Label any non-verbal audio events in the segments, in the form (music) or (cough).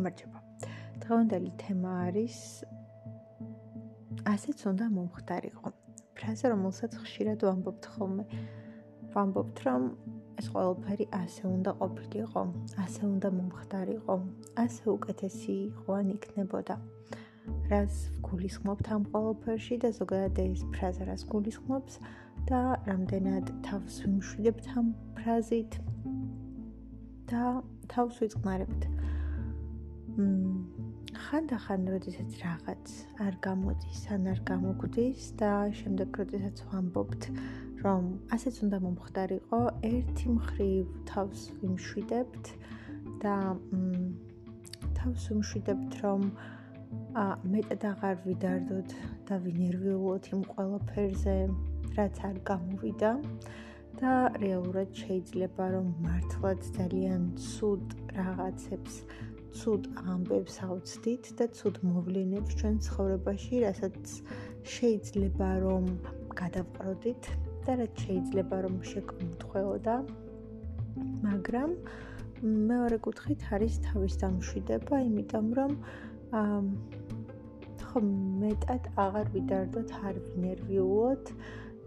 გამარჯობა. დღევანდელი თემა არის ასეც უნდა მომხდარიყო. ფრაზა, რომელსაც ხშირად ვამბობთ ხოლმე. ვამბობთ, რომ ეს ყველაფერი ასე უნდა ყოფილიყო, ასე უნდა მომხდარიყო, ასე უკეთესი იყო ან იქნებოდა. რას გულისხმობთ ამ ყველაფერში და ზოგადად ეს ფრაზა რას გულისხმობს და რამდენად თავს ვიმშვიდებთ ამ ფრაზით და თავს ვიწყნარებთ. ხანდახან როდესაც რაღაც არ გამოდის, ან არ გამოგვდის და შემდეგ როდესაც ვამბობთ, რომ ასეც უნდა მომხდარიყო, ერთი მხრივ თავს ვიმშვიდებთ და თავს ვიმშვიდებთ, რომ ა მეტად აღარ ვიდარდოთ და ვინერვიულოთ იმ ყველაფერზე, რაც არ გამოვიდა და რეალურად შეიძლება რომ მართლაც ძალიან ცუდ რაღაცებს ცუდ ამბებს ავწდით და ცუდ მოვლენებს ჩვენ ცხოვრებაში, რასაც შეიძლება რომ გადავყროდით და რაც შეიძლება რომ შეგმთხეოდა. მაგრამ მეორე კუთხით არის თავის დამშვიდება, იმიტომ რომ ხო მეტად აღარ ვიდარდოთ, არ ვინერვიულოთ.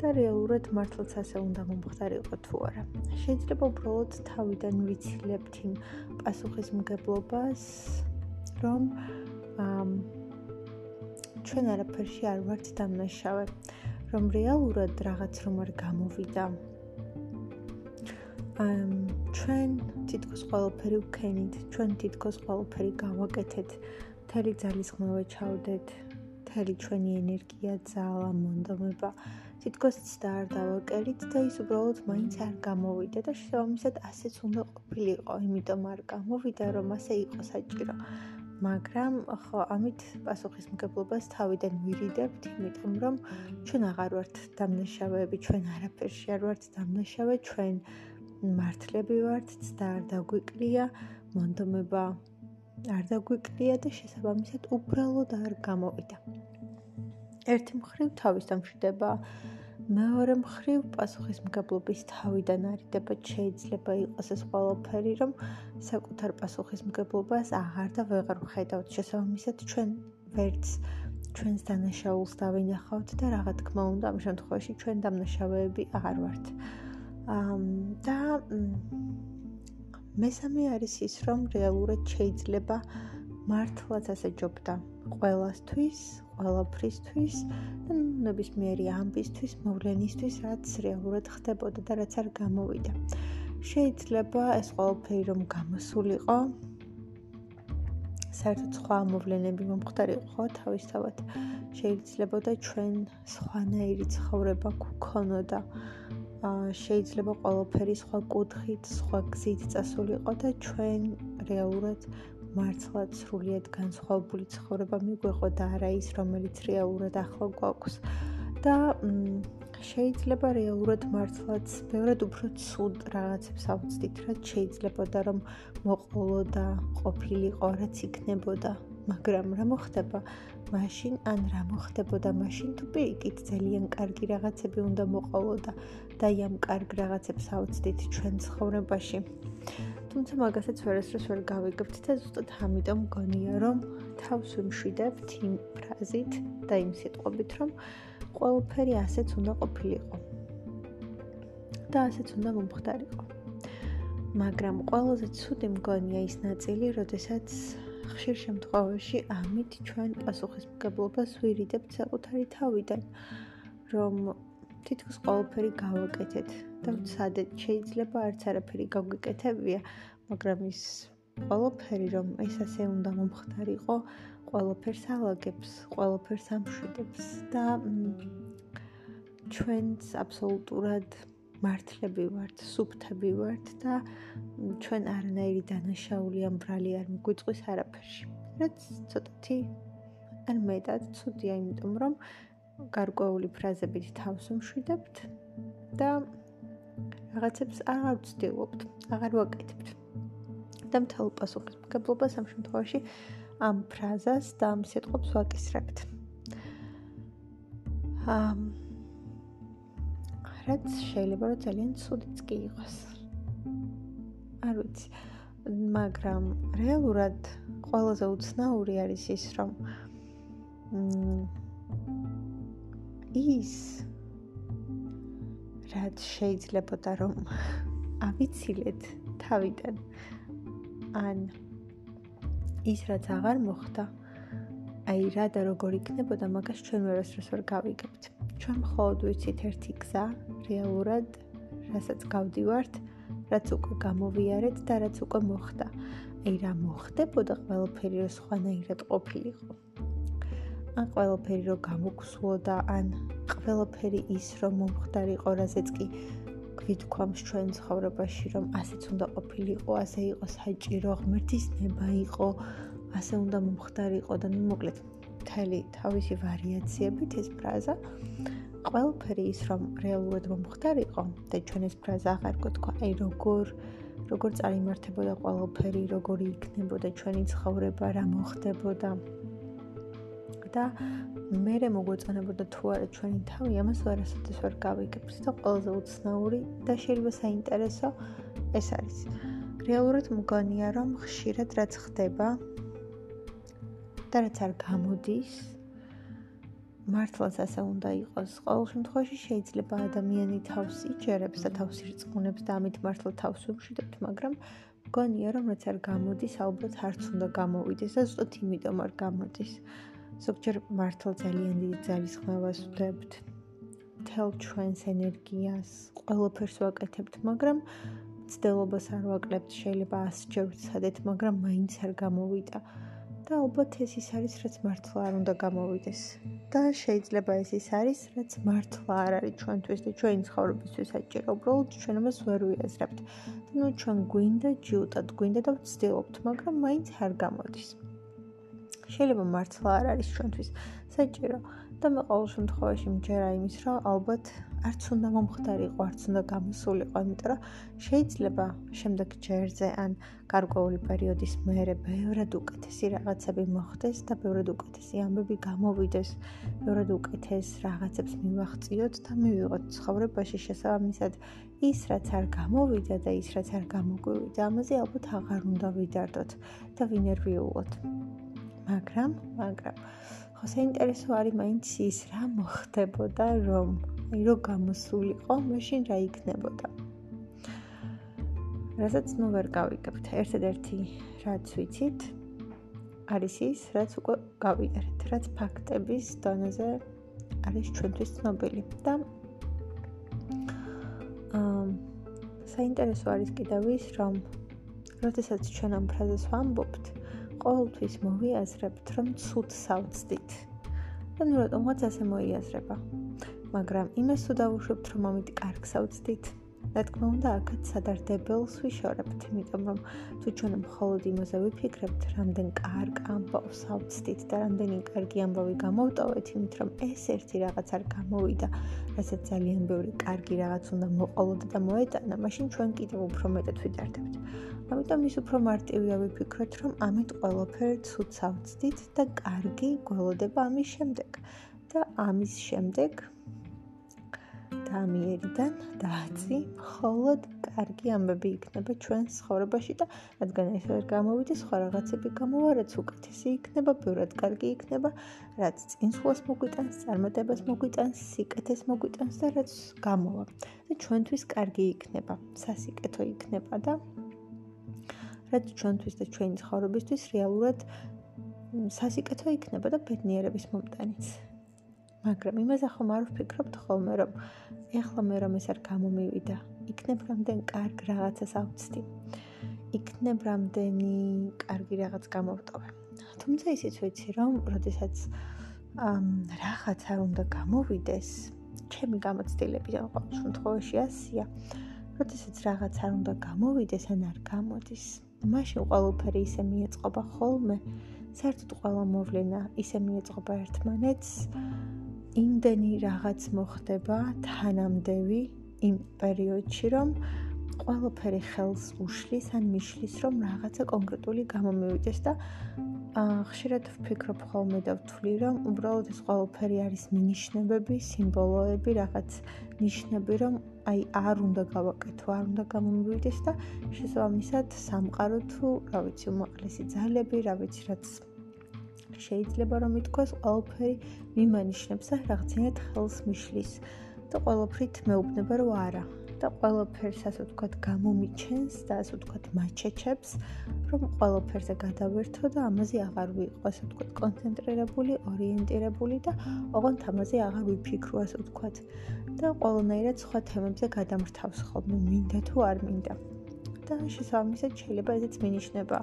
და რეალურად მართლაც ასე უნდა მომხდარიყო თუ არა. შეიძლება უბრალოდ თავიდან ვიცილებთ იმ პასუხისმგებლობას, რომ ამ ჩვენ არაფერში არ ვართ დამნაშავე, რომ რეალურად რაღაც რომ არ გამოვიდა. ამ ჩვენ თითქოს ყველაფერი ვქენით, ჩვენ თითქოს ყველაფერი გავაკეთეთ, მთელი ძალისხმევა ჩავდეთ, მთელი ჩვენი ენერგია, ძალა, მონდომება თითქოს ცდა არ დავაკერით და ის უბრალოდ მაინც არ გამოვიდა და შესაბამისად ასეც უნდა ყოფილიყო, იმიტომ არ გამოვიდა, რომ ასე იყო საჭირო. მაგრამ ხო, ამით პასუხისმგებლობას თავიდან ვირიდებთ, იმიტომ რომ ჩვენ აღარ ვართ დამნაშავეები, ჩვენ არაფერში არ ვართ დამნაშავე, ჩვენ მართლები ვართ, ცდა არ დაგვიკლია, მონდომება არ დაგვიკლია და შესაბამისად უბრალოდ არ გამოვიდა. ერთი მხრივ თავის დამშვიდება მეორე მხრივ პასუხისმგებლობის თავიდან არიდება შეიძლება იყოს ეს ყველაფერი რომ საკუთარ პასუხისმგებლობას აღარ და ვეღარ ვხედავთ შესაბამისად ჩვენ ვერც ჩვენს დანაშაულს დავინახავთ და რა თქმა უნდა ამ შემთხვევაში ჩვენ დამნაშავეები აღარ ვართ. და მესამე არის ის რომ რეალურად შეიძლება მართლაც ასე ჯობდა ყველასთვის, ყველაფრისთვის და ნებისმიერი ამბისთვის, მოვლენისთვის, რაც რეალურად ხდებოდა და რაც არ გამოვიდა. შეიძლება ეს ყველაფერი რომ გამოსულიყო საერთოდ სხვა მოვლენები მომხდარიყო თავისთავად. შეიძლება და ჩვენ სხვანაირი ცხოვრება გქონოდა. შეიძლება ყველაფერი სხვა კუთხით, სხვა გზით წასულიყო და ჩვენ რეალურად მართლაც სრულიად განსხვავებული ცხოვრება მიგვეყო და არა ის, რომელიც რეალურად ახლა გვაქვს. და შეიძლება რეალურად მართლაც ბევრად უფრო ცუდ რაღაცებს ავწდით, რაც შეიძლება და რომ მოყოლო და ყოფილიყო, რაც იქნებოდა. მაგრამ რა მოხდება? მაშინ ან რა მოხდებოდა მაშინ თუ პირიქით ძალიან კარგი რაღაცები უნდა მოყოლო და და ამ კარგ რაღაცებს ავწდით ჩვენ ცხოვრებაში. თუმცა მაგასაც ვერასდროს ვერ გავიგებთ და ზუსტად ამიტომ გონია რომ თავს ვიმშვიდებთ იმ ფრაზით და იმ სიტყვებით რომ ყველაფერი ასეც უნდა ყოფილიყო. და ასეც უნდა მომხდარიყო. მაგრამ ყველაზე ცუდი მგონია ის ნაწილი როდესაც ხშირ შემთხვევაში ამით ჩვენ პასუხისმგებლობას ვირიდებთ საკუთარი თავიდან რომ თითქოს ყველაფერი გავაკეთეთ და ვცადეთ შეიძლება არც არაფერი გავგეკეთებია მაგრამ ის ყველაფერი რომ ეს ასე უნდა მომხდარიყო ყველაფერს ალაგებს ყველაფერს ამშვიდებს და ჩვენს აბსოლუტურად მართლები ვართ, სუფთები ვართ და ჩვენ არანაირი დანაშაული ამ ბრალი არ მიგვიწვის არაფერში. რაც ცოტათი ან მეტად ცუდია, იმიტომ რომ გარკვეული ფრაზებით თავს უმშვიდებთ და რაღაცებს აღარ ვცდილობთ, აღარ ვაკეთებთ. და მთელ პასუხისმგებლობას ამ შემთხვევაში ამ ფრაზას და ამ სიტყვებს ვაკისრებთ. ამ რაც შეიძლება რომ ძალიან ცუდიც კი იყოს. არ ვიცი. მაგრამ რეალურად ყველაზე უცნაური არის ის, რომ ის რაც შეიძლებოდა რომ ავიცილეთ თავიდან ან ის რაც აღარ მოხდა აი რა და როგორ იქნებოდა მაგას ჩვენ ვერასდროს ვერ გავიგებთ ჩვენ მხოლოდ ვიცით ერთი გზა რეალურად რასაც გავდივართ რაც უკვე გამოვიარეთ და რაც უკვე მოხდა. აი რა მოხდებოდა ყველაფერი რო სხვანაირად ყოფილიყო. ან ყველაფერი რო გამოგსულოდა, ან ყველაფერი ის რომ მომხდარიყო, რასაც კი გვითქვამს ჩვენ ცხოვრებაში, რომ ასეც უნდა ყოფილიყო, ასე იყო საჭირო, ღმერთის ნება იყო, ასე უნდა მომხდარიყო და ნუ მოკლედ მთელი თავისი ვარიაციებით ეს ფრაზა ყველაფერი ის რომ რეალურად მომხდარიყო და ჩვენ ეს ფრაზა აღარ გთქვა, აი როგორ როგორ წარიმართებოდა ყველაფერი, როგორი იქნებოდა ჩვენი ცხოვრება, რა მოხდებოდა. და მე მე მოგვეწონებოდა თუ არა ჩვენი თავი, ამას ვარასოდეს ვერ გავიგებთ და ყველაზე უცნაური და შეიძლება საინტერესო ეს არის. რეალურად მგონია რომ ხშირად რაც ხდება და რაც არ გამოდის, მართლაც ასე უნდა იყოს. ყოველ შემთხვევაში შეიძლება ადამიანი თავს იჯერებს და თავს ირწმუნებს და ამით მართლა თავს უმშვიდობთ, მაგრამ მგონია რომ რაც არ გამოდის, ალბათ არც უნდა გამოვიდეს და ზუსტად იმიტომ არ გამოდის. ზოგჯერ მართლა ძალიან დიდი ძალის ხმევას ვდებთ. თელ ჩვენს ენერგიას, ყველაფერს ვაკეთებთ, მაგრამ ცდელობას არ ვაკლებთ. შეიძლება 100 ჯერ ვცადეთ, მაგრამ მაინც არ გამოვიდა. და ალბათ ეს ის არის, რაც მართლა არ უნდა გამოვიდეს. და შეიძლება ეს ის არის, რაც მართლა არ არის ჩვენთვის და ჩვენი ცხოვრებისთვის საჭირო. უბრალოდ ჩვენ ამას ვერ ვიაზრებთ. ნუ ჩვენ გვინდა ჯიუტად, გვინდა და ვცდილობთ, მაგრამ მაინც არ გამოდის. შეიძლება მართლა არ არის ჩვენთვის საჭირო. და მე ყოველ შემთხვევაში მჯერა იმის, რომ ალბათ არც უნდა მომხდარიყო, არც უნდა გამოსულიყო, იმიტომ რომ შეიძლება შემდეგ ჯერზე ან გარკვეული პერიოდის მერე ბევრად უკეთესი რაღაცები მოხდეს და ბევრად უკეთესი ამბები გამოვიდეს, ბევრად უკეთეს რაღაცებს მივახციოთ და მივიღოთ ცხოვრებაში შესაბამისად ის რაც არ გამოვიდა და ის რაც არ გამოგვივიდა, ამაზე ალბათ აღარ უნდა ვიდარდოთ და ვინერვიულოთ. მაგრამ, მაგრამ ხო საინტერესო არის მაინც ის რა მოხდებოდა რომ აი რო გამოსულიყო მაშინ რა იქნებოდა. რასაც ნუ ვერ გავიგებთ. ერთადერთი რაც ვიცით არის ის რაც უკვე გავიარეთ რაც ფაქტების დონეზე არის ჩვენთვის ცნობილი. და აა საინტერესო არის კიდევ ის რომ როდესაც ჩვენ ამ ფრაზას ვამბობთ ყოველთვის მოვიაზრებთ, რომ ცუდ სავწდით. და ნუ რატომღაც ასე მოიაზრება. მაგრამ იმას თუ დავუშვებთ, რომ ამით კარგ სავწდით, რა თქმა უნდა, აქაც სადარდებელს ვიშორებთ, იმიტომ რომ თუ ჩვენ მხოლოდ იმაზე ვიფიქრებთ, რამდენ კარგ ამბავს ავწდით და რამდენი კარგი ამბავი გამოვტოვეთ, იმით რომ ეს ერთი რაღაც არ გამოვიდა, რასაც ძალიან ბევრი კარგი რაღაც უნდა მოყოლოდა და მოეტანა, მაშინ ჩვენ კიდევ უფრო მეტად ვიდარდებთ. ამიტომ ის უფრო მარტივია ვიფიქროთ, რომ ამით ყველაფერი ცუდ ავწდით და კარგი გველოდება ამის შემდეგ. და ამის შემდეგ დამიერიდან დააცი, მხოლოდ კარგი ამბები იქნება ჩვენს ცხოვრებაში და რადგან ეს ვერ გამოვიდეს, სხვა რაღაცები გამოვა, რაც უკეთესი იქნება, ბევრად კარგი იქნება, რაც წინსვლას მოგვიტანს, წარმატებას მოგვიტანს, სიკეთეს მოგვიტანს და რაც გამოვა. და ჩვენთვის კარგი იქნება, სასიკეთო იქნება და რაც ჩვენთვის და ჩვენი ცხოვრებისთვის რეალურად სასიკეთო იქნება და ბედნიერების მომტანიც. მაგრამ იმაზე ხომ არ ვფიქრობთ ხოლმე რომ ეხლა მე რომ ეს არ გამომივიდა იქნებ რამდენ კარგ რაღაცას ავწდი იქნებ რამდენი კარგი რაღაც გამოვტოვე თუმცა ისიც ვიცი რომ როდესაც რაღაც არ უნდა გამოვიდეს ჩემი გამოცდილები და ყოველ შემთხვევაში ასია როდესაც რაღაც არ უნდა გამოვიდეს ან არ გამოდის მაშინ ყველაფერი ისე მიეწყობა ხოლმე. საერთოდ ყველა მოვლენა ისე მიეწყობა ერთმანეთს. იმდენი რაღაც მოხდება თანამდევი იმ პერიოდში, რომ ყველაფერი ხელს უშლის ან მიშლის, რომ რაღაცა კონკრეტული გამომივიდეს და ხშირად ვფიქრობ ხოლმე და ვთვლი, რომ უბრალოდ ეს ყველაფერი არის მინიშნებები, სიმბოლოები, რაღაც ნიშნები, რომ აი არ უნდა გავაკეთო, არ უნდა გამომივიდეს და შესაბამისად სამყარო თუ, რა ვიცი, უმაღლესი ძალები, რა ვიცი, რაც შეიძლება რომ ითქვას, ყველაფერი მიმანიშნებს და რაღაცნაირად ხელს მიშლის. და ყველაფრით მეუბნება, რომ არა, და ყველაფერს ასე ვთქვათ გამომიჩენს და ასე ვთქვათ მაჩეჩებს, რომ ყველაფერზე გადავერთო და ამაზე აღარ ვიყო ასე ვთქვათ კონცენტრირებული, ორიენტირებული და ოღონდ ამაზე აღარ ვიფიქრო ასე ვთქვათ და ყველანაირად სხვა თემებზე გადამრთავს ხოლმე მინდა თუ არ მინდა. და შესაბამისად შეიძლება ესეც მინიშნება.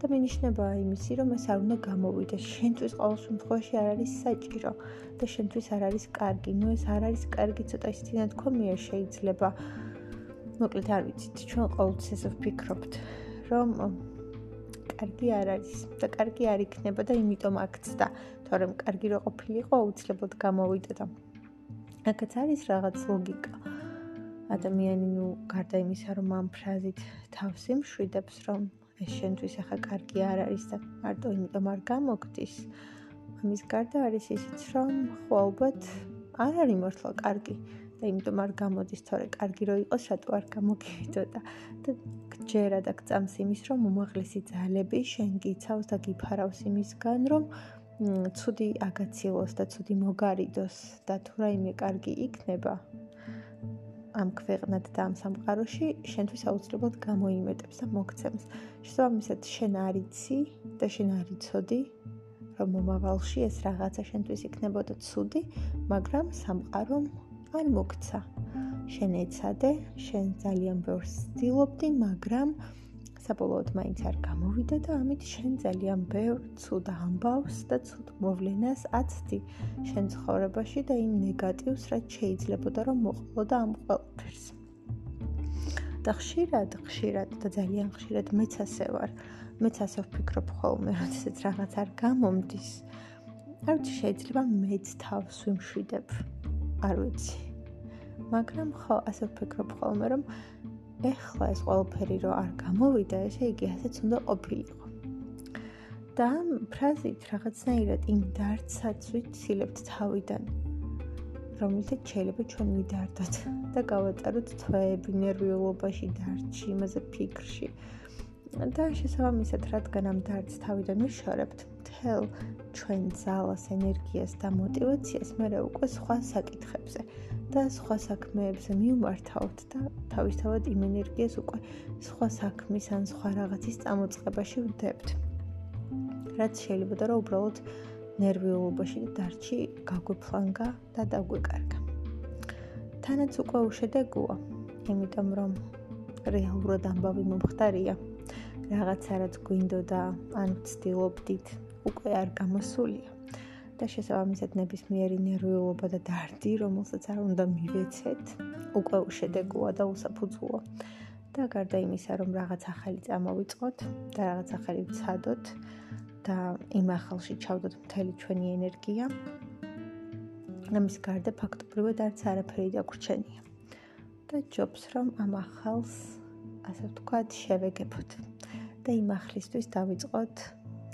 და მინიშნება იმისი რომ ეს არ უნდა გამოვიდეს შენთვის ყოველ შემთხვევაში არ არის საჭირო და შენთვის არ არის კარგი. ნუ ეს არ არის კარგი ცოტა ისეთი ნათქვამია შეიძლება. მოკლედ არ ვიცით, ჩვენ ყოველთვის ესე ვფიქრობთ, რომ კარგი არ არის და კარგი არ იქნება და იმიტომ აქცდა, თორემ კარგი რო ყოფილიყო, აუცილებლად გამოვიდა და აქაც არის რაღაც ლოგიკა. ადამიანი ნუ გარდა იმისა, რომ ამ ფრაზით თავს იმშვიდებს, რომ ეს შენთვის ახლა კარგი არ არის და მარტო იმიტომ არ გამოგდის. ამის გარდა არის ისიც, რომ ხო ალბათ არ არის მართლა კარგი. და იმიტომ არ გამოდის თორე კარგი რო იყოს რატო არ გამოგივიდო და გჯერა და გწამს იმის რომ უმაღლესი ძალები შენ გიცავს და გიფარავს იმისგან რომ ცუდი აგაცილოს და ცუდი მოგარიდოს და თუ რაიმე კარგი იქნება ამ ქვეყნად და ამ სამყაროში შენთვის აუცილებლად გამოიმეტებს და მოგცემს. შესაბამისად შენ არიცი და შენ არიცოდი რომ მომავალში ეს რაღაცა შენთვის იქნებოდა ცუდი, მაგრამ სამყარომ არ მოგცა. შენ ეცადე, შენ ძალიან ბევრს ცდილობდი, მაგრამ საბოლოოდ მაინც არ გამოვიდა და ამით შენ ძალიან ბევრ ცუდ ამბავს და ცუდ მოვლენას აცდი შენ ცხოვრებაში და იმ ნეგატივს, რაც შეიძლებოდა რომ მოყოლოდა ამ ყველაფერს. და ხშირად, ხშირად და ძალიან ხშირად მეც ასე ვარ. მეც ასე ვფიქრობ ხოლმე, როდესაც რაღაც არ გამომდის. არ ვიცი, შეიძლება მეც თავს ვიმშვიდებ. არ ვიცი. მაგრამ ხო, ასე ვფიქრობ ხოლმე, რომ ეხლა ეს ყველაფერი რო არ გამოვიდა, ესე იგი ასეც უნდა ყოფილიყო. და ამ ფრაზით რაღაცნაირად იმ დარცაც ვიცილებთ თავიდან, რომელთაც შეიძლება ჩვენ ვიდარდოთ და გავატაროთ თვეები ნერვიულობაში, დარჩი, იმაზე ფიქრში. და შესაბამისად, რადგან ამ დარდს თავიდან ვიშორებთ, მთელ ჩვენ ძალას, ენერგიას და мотиваციას მერე უკვე სხვა საკითხებზე და სხვა საქმეებზე მივმართავთ და თავისთავად იმ ენერგიას უკვე სხვა საქმის ან სხვა რაღაცის წამოწყებაში ვდებთ. რაც შეიძლება და რა უბრალოდ ნერვიულობაში და დარდში გაგვიფლანგა და დაგვეკარგა. თანაც უკვე უშედეგოა, იმიტომ რომ რეალურად ამბავი მომხდარია. რაღაცა რაც გვინდოდა ან ვცდილობდით უკვე არ გამოსულია და შესაბამისად ნებისმიერი ნერვიულობა და დარდი, რომელსაც არ უნდა მივეცეთ, უკვე უშედეგოა და უსაფუძოა. და გარდა იმისა, რომ რაღაც ახალი წამოვიწყოთ და რაღაც ახალი ვცადოთ და იმ ახალში ჩავდოთ მთელი ჩვენი ენერგია, ამის გარდა ფაქტობრივად არც არაფერი დაგვრჩენია. და ჯობს რომ ამ ახალს ასე ვთქვათ, შევეგებოთ და იმ ახლისთვის დავიწყოთ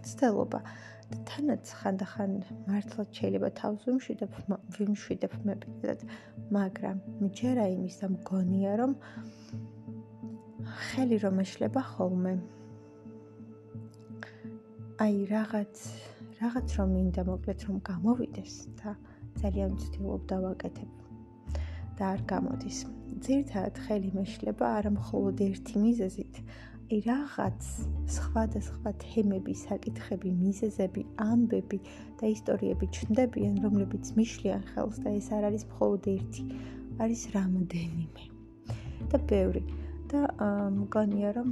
ცდელობა. და თანაც ხანდახან მართლაც შეიძლება თავს ვიმშვიდებ, ვიმშვიდებ მე პირადად, მაგრამ მჯერა იმის და მგონია რომ ხელი რომ ეშლება ხოლმე. აი რაღაც რაღაც რომ მინდა მოკლედ რომ გამოვიდეს და ძალიან ვცდილობ და ვაკეთებ და არ გამოდის. ძირთად ხელი მეშლება არა მხოლოდ ერთი მიზეზით, აი რაღაც სხვადასხვა თემები, საკითხები, მიზეზები, ამბები და ისტორიები ჩნდებიან, რომლებიც მიშლიან ხელს და ეს არ არის მხოლოდ ერთი, არის რამოდენიმე. და ბევრი. და მგონია რომ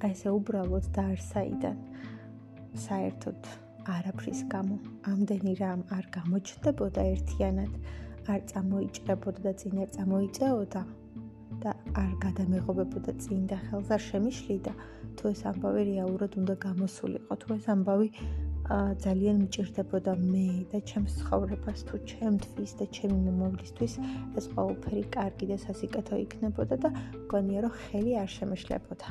აი ესე უბრალოდ დაარსაიდან საერთოდ არაფრის გამო ამდენი რამ არ გამოჩნდებოდა ერთიანად, არ წამოიჭრებოდა და წინ არ წამოიწეოდა. და არ გადამეღობებოდა წინ და ხელს არ შემიშლიდა თუ ეს ამბავი რეალურად უნდა გამოსულიყო თუ ეს ამბავი ძალიან მჭირდებოდა მე და ჩემს ცხოვრებას თუ ჩემთვის და ჩემი მომავლისთვის ეს ყველაფერი კარგი და სასიკეთო იქნებოდა და მგონია რომ ხელი არ შემეშლებოდა.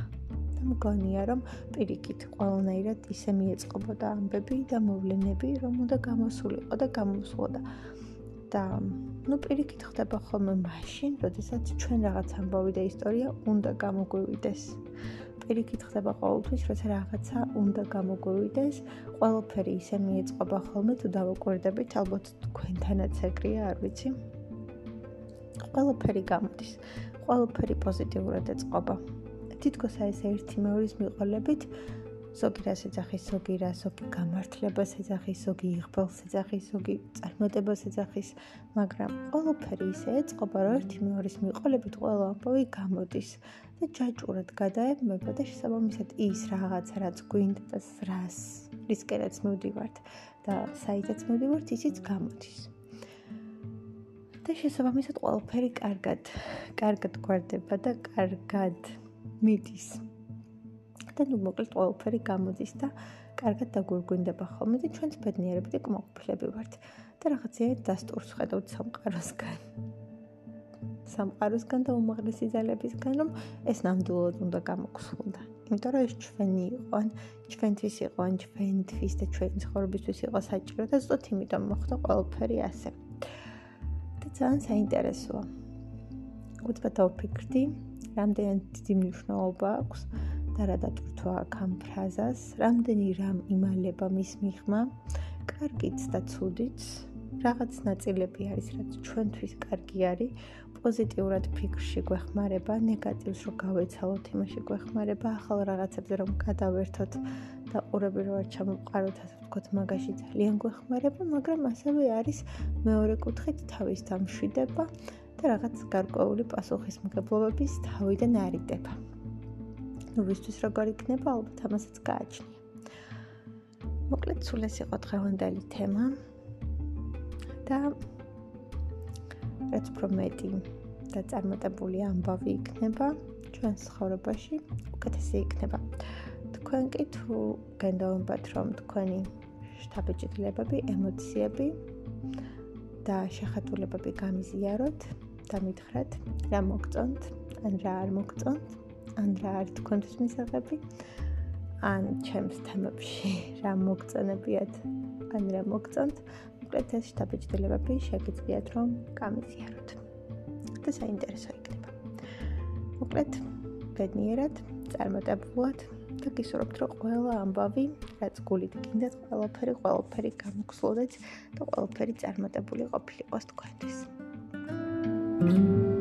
და მგონია რომ პირიქით ყველანაირად ისე მიეწყობოდა ამბები და მოვლენები რომ უნდა გამოსულიყო და გამოსულოდა. და ну პირიქით ხდება ხოლმე მაშინ, როდესაც ჩვენ რაღაც ამბავი და ისტორია უნდა გამოგვივიდეს. პირიქით ხდება ყოველთვის, როცა რაღაცა უნდა გამოგვივიდეს, ყველაფერი ისე მიეწყობა ხოლმე თუ დავაკვირდებით, ალბათ თქვენთანაც ეგრეა, არ ვიცი. ყველაფერი გამოდის. ყველაფერი პოზიტიურად ეწყობა. თითქოს აი ეს ერთი მეორის მიყოლებით ზოგი რას ეძახის, ზოგი რა, ზოგი გამართლებას ეძახის, ზოგი იღბალს ეძახის, ზოგი წარმატებას ეძახის, მაგრამ ყველაფერი ისე ეწყობა, რომ ერთი მეორის მიყოლებით ყველა ამბავი გამოდის. და ჯაჭურად გადაებმება და შესაბამისად ის რაღაცა რაც გვინდა და რას რისკერაც მოვდივართ და საითაც მოვდივართ ისიც გამოდის. და შესაბამისად ყველაფერი კარგად კარგად გვარდება და კარგად მიდის. და ნუ მოკლედ ყველაფერი გამოდის და კარგად დაგვირგვინდება ხოლმე და ჩვენც ბედნიერები და კმაყოფილები ვართ და რაღაცეა დასტურს ხედავთ სამყაროსგან. სამყაროსგან და უმაღლესი ძალებისგან, რომ ეს ნამდვილად უნდა გამოგხსოვდა. იმიტომ რომ ეს ჩვენი იყო, ან ჩვენთვის იყო, ან ჩვენთვის და ჩვენი ცხოვრებისთვის იყო საჭირო და ზუსტად იმიტომ მოხდა ყველაფერი ასე. და ძალიან საინტერესოა. უცბად დავფიქრდი, რამდენი დიდი მნიშვნელობა აქვს და რა დატვირთვა აქ ამ ფრაზას, რამდენი რამ იმალება მის მიღმა, კარგიც და ცუდიც. რაღაც ნაწილები არის, რაც ჩვენთვის კარგი არის, პოზიტიურად ფიქრში გვეხმარება, ნეგატივს რო გავეცალოთ, იმაში გვეხმარება, ახალ რაღაცებზე რომ გადავერთოთ და ყურები რო არ ჩამოვყაროთ, ასე ვთქვათ, მაგაში ძალიან გვეხმარება, მაგრამ ასევე არის მეორე კუთხით თავის დამშვიდება და რაღაც გარკვეული პასუხისმგებლობების თავიდან არიდება. ნუ ვისთვის როგორ იქნება, ალბათ ამასაც გააჩნია. მოკლედ, სულ ეს იყო დღევანდელი თემა. და რაც უფრო მეტი და წარმატებული ამბავი იქნება ჩვენს ცხოვრებაში, უკეთესი იქნება. თქვენ კი თუ გენდაობთ რომ თქვენი შთაბეჭდილებები, ემოციები და შეხედულებები გამიზიაროთ და მითხრათ, რა მოგწონთ, ან რა არ მოგწონთ, ან რა არ თქვენთვის მისაღები, ან ჩემს თემებში (laughs) რა მოგწონებიათ, ან რა მოგწონთ, მოკლედ ეს შთაბეჭდილებები შეგიძლიათ რომ გამიზიაროთ. და საინტერესო იქნება. მოკლედ ბედნიერად, წარმატებულად და გისურვებთ რომ ყველა ამბავი, რაც გულით გინდათ, ყველაფერი, ყველაფერი გამოგხსოვდეთ და ყველაფერი წარმატებული ყოფილიყოს თქვენთვის. Thank you.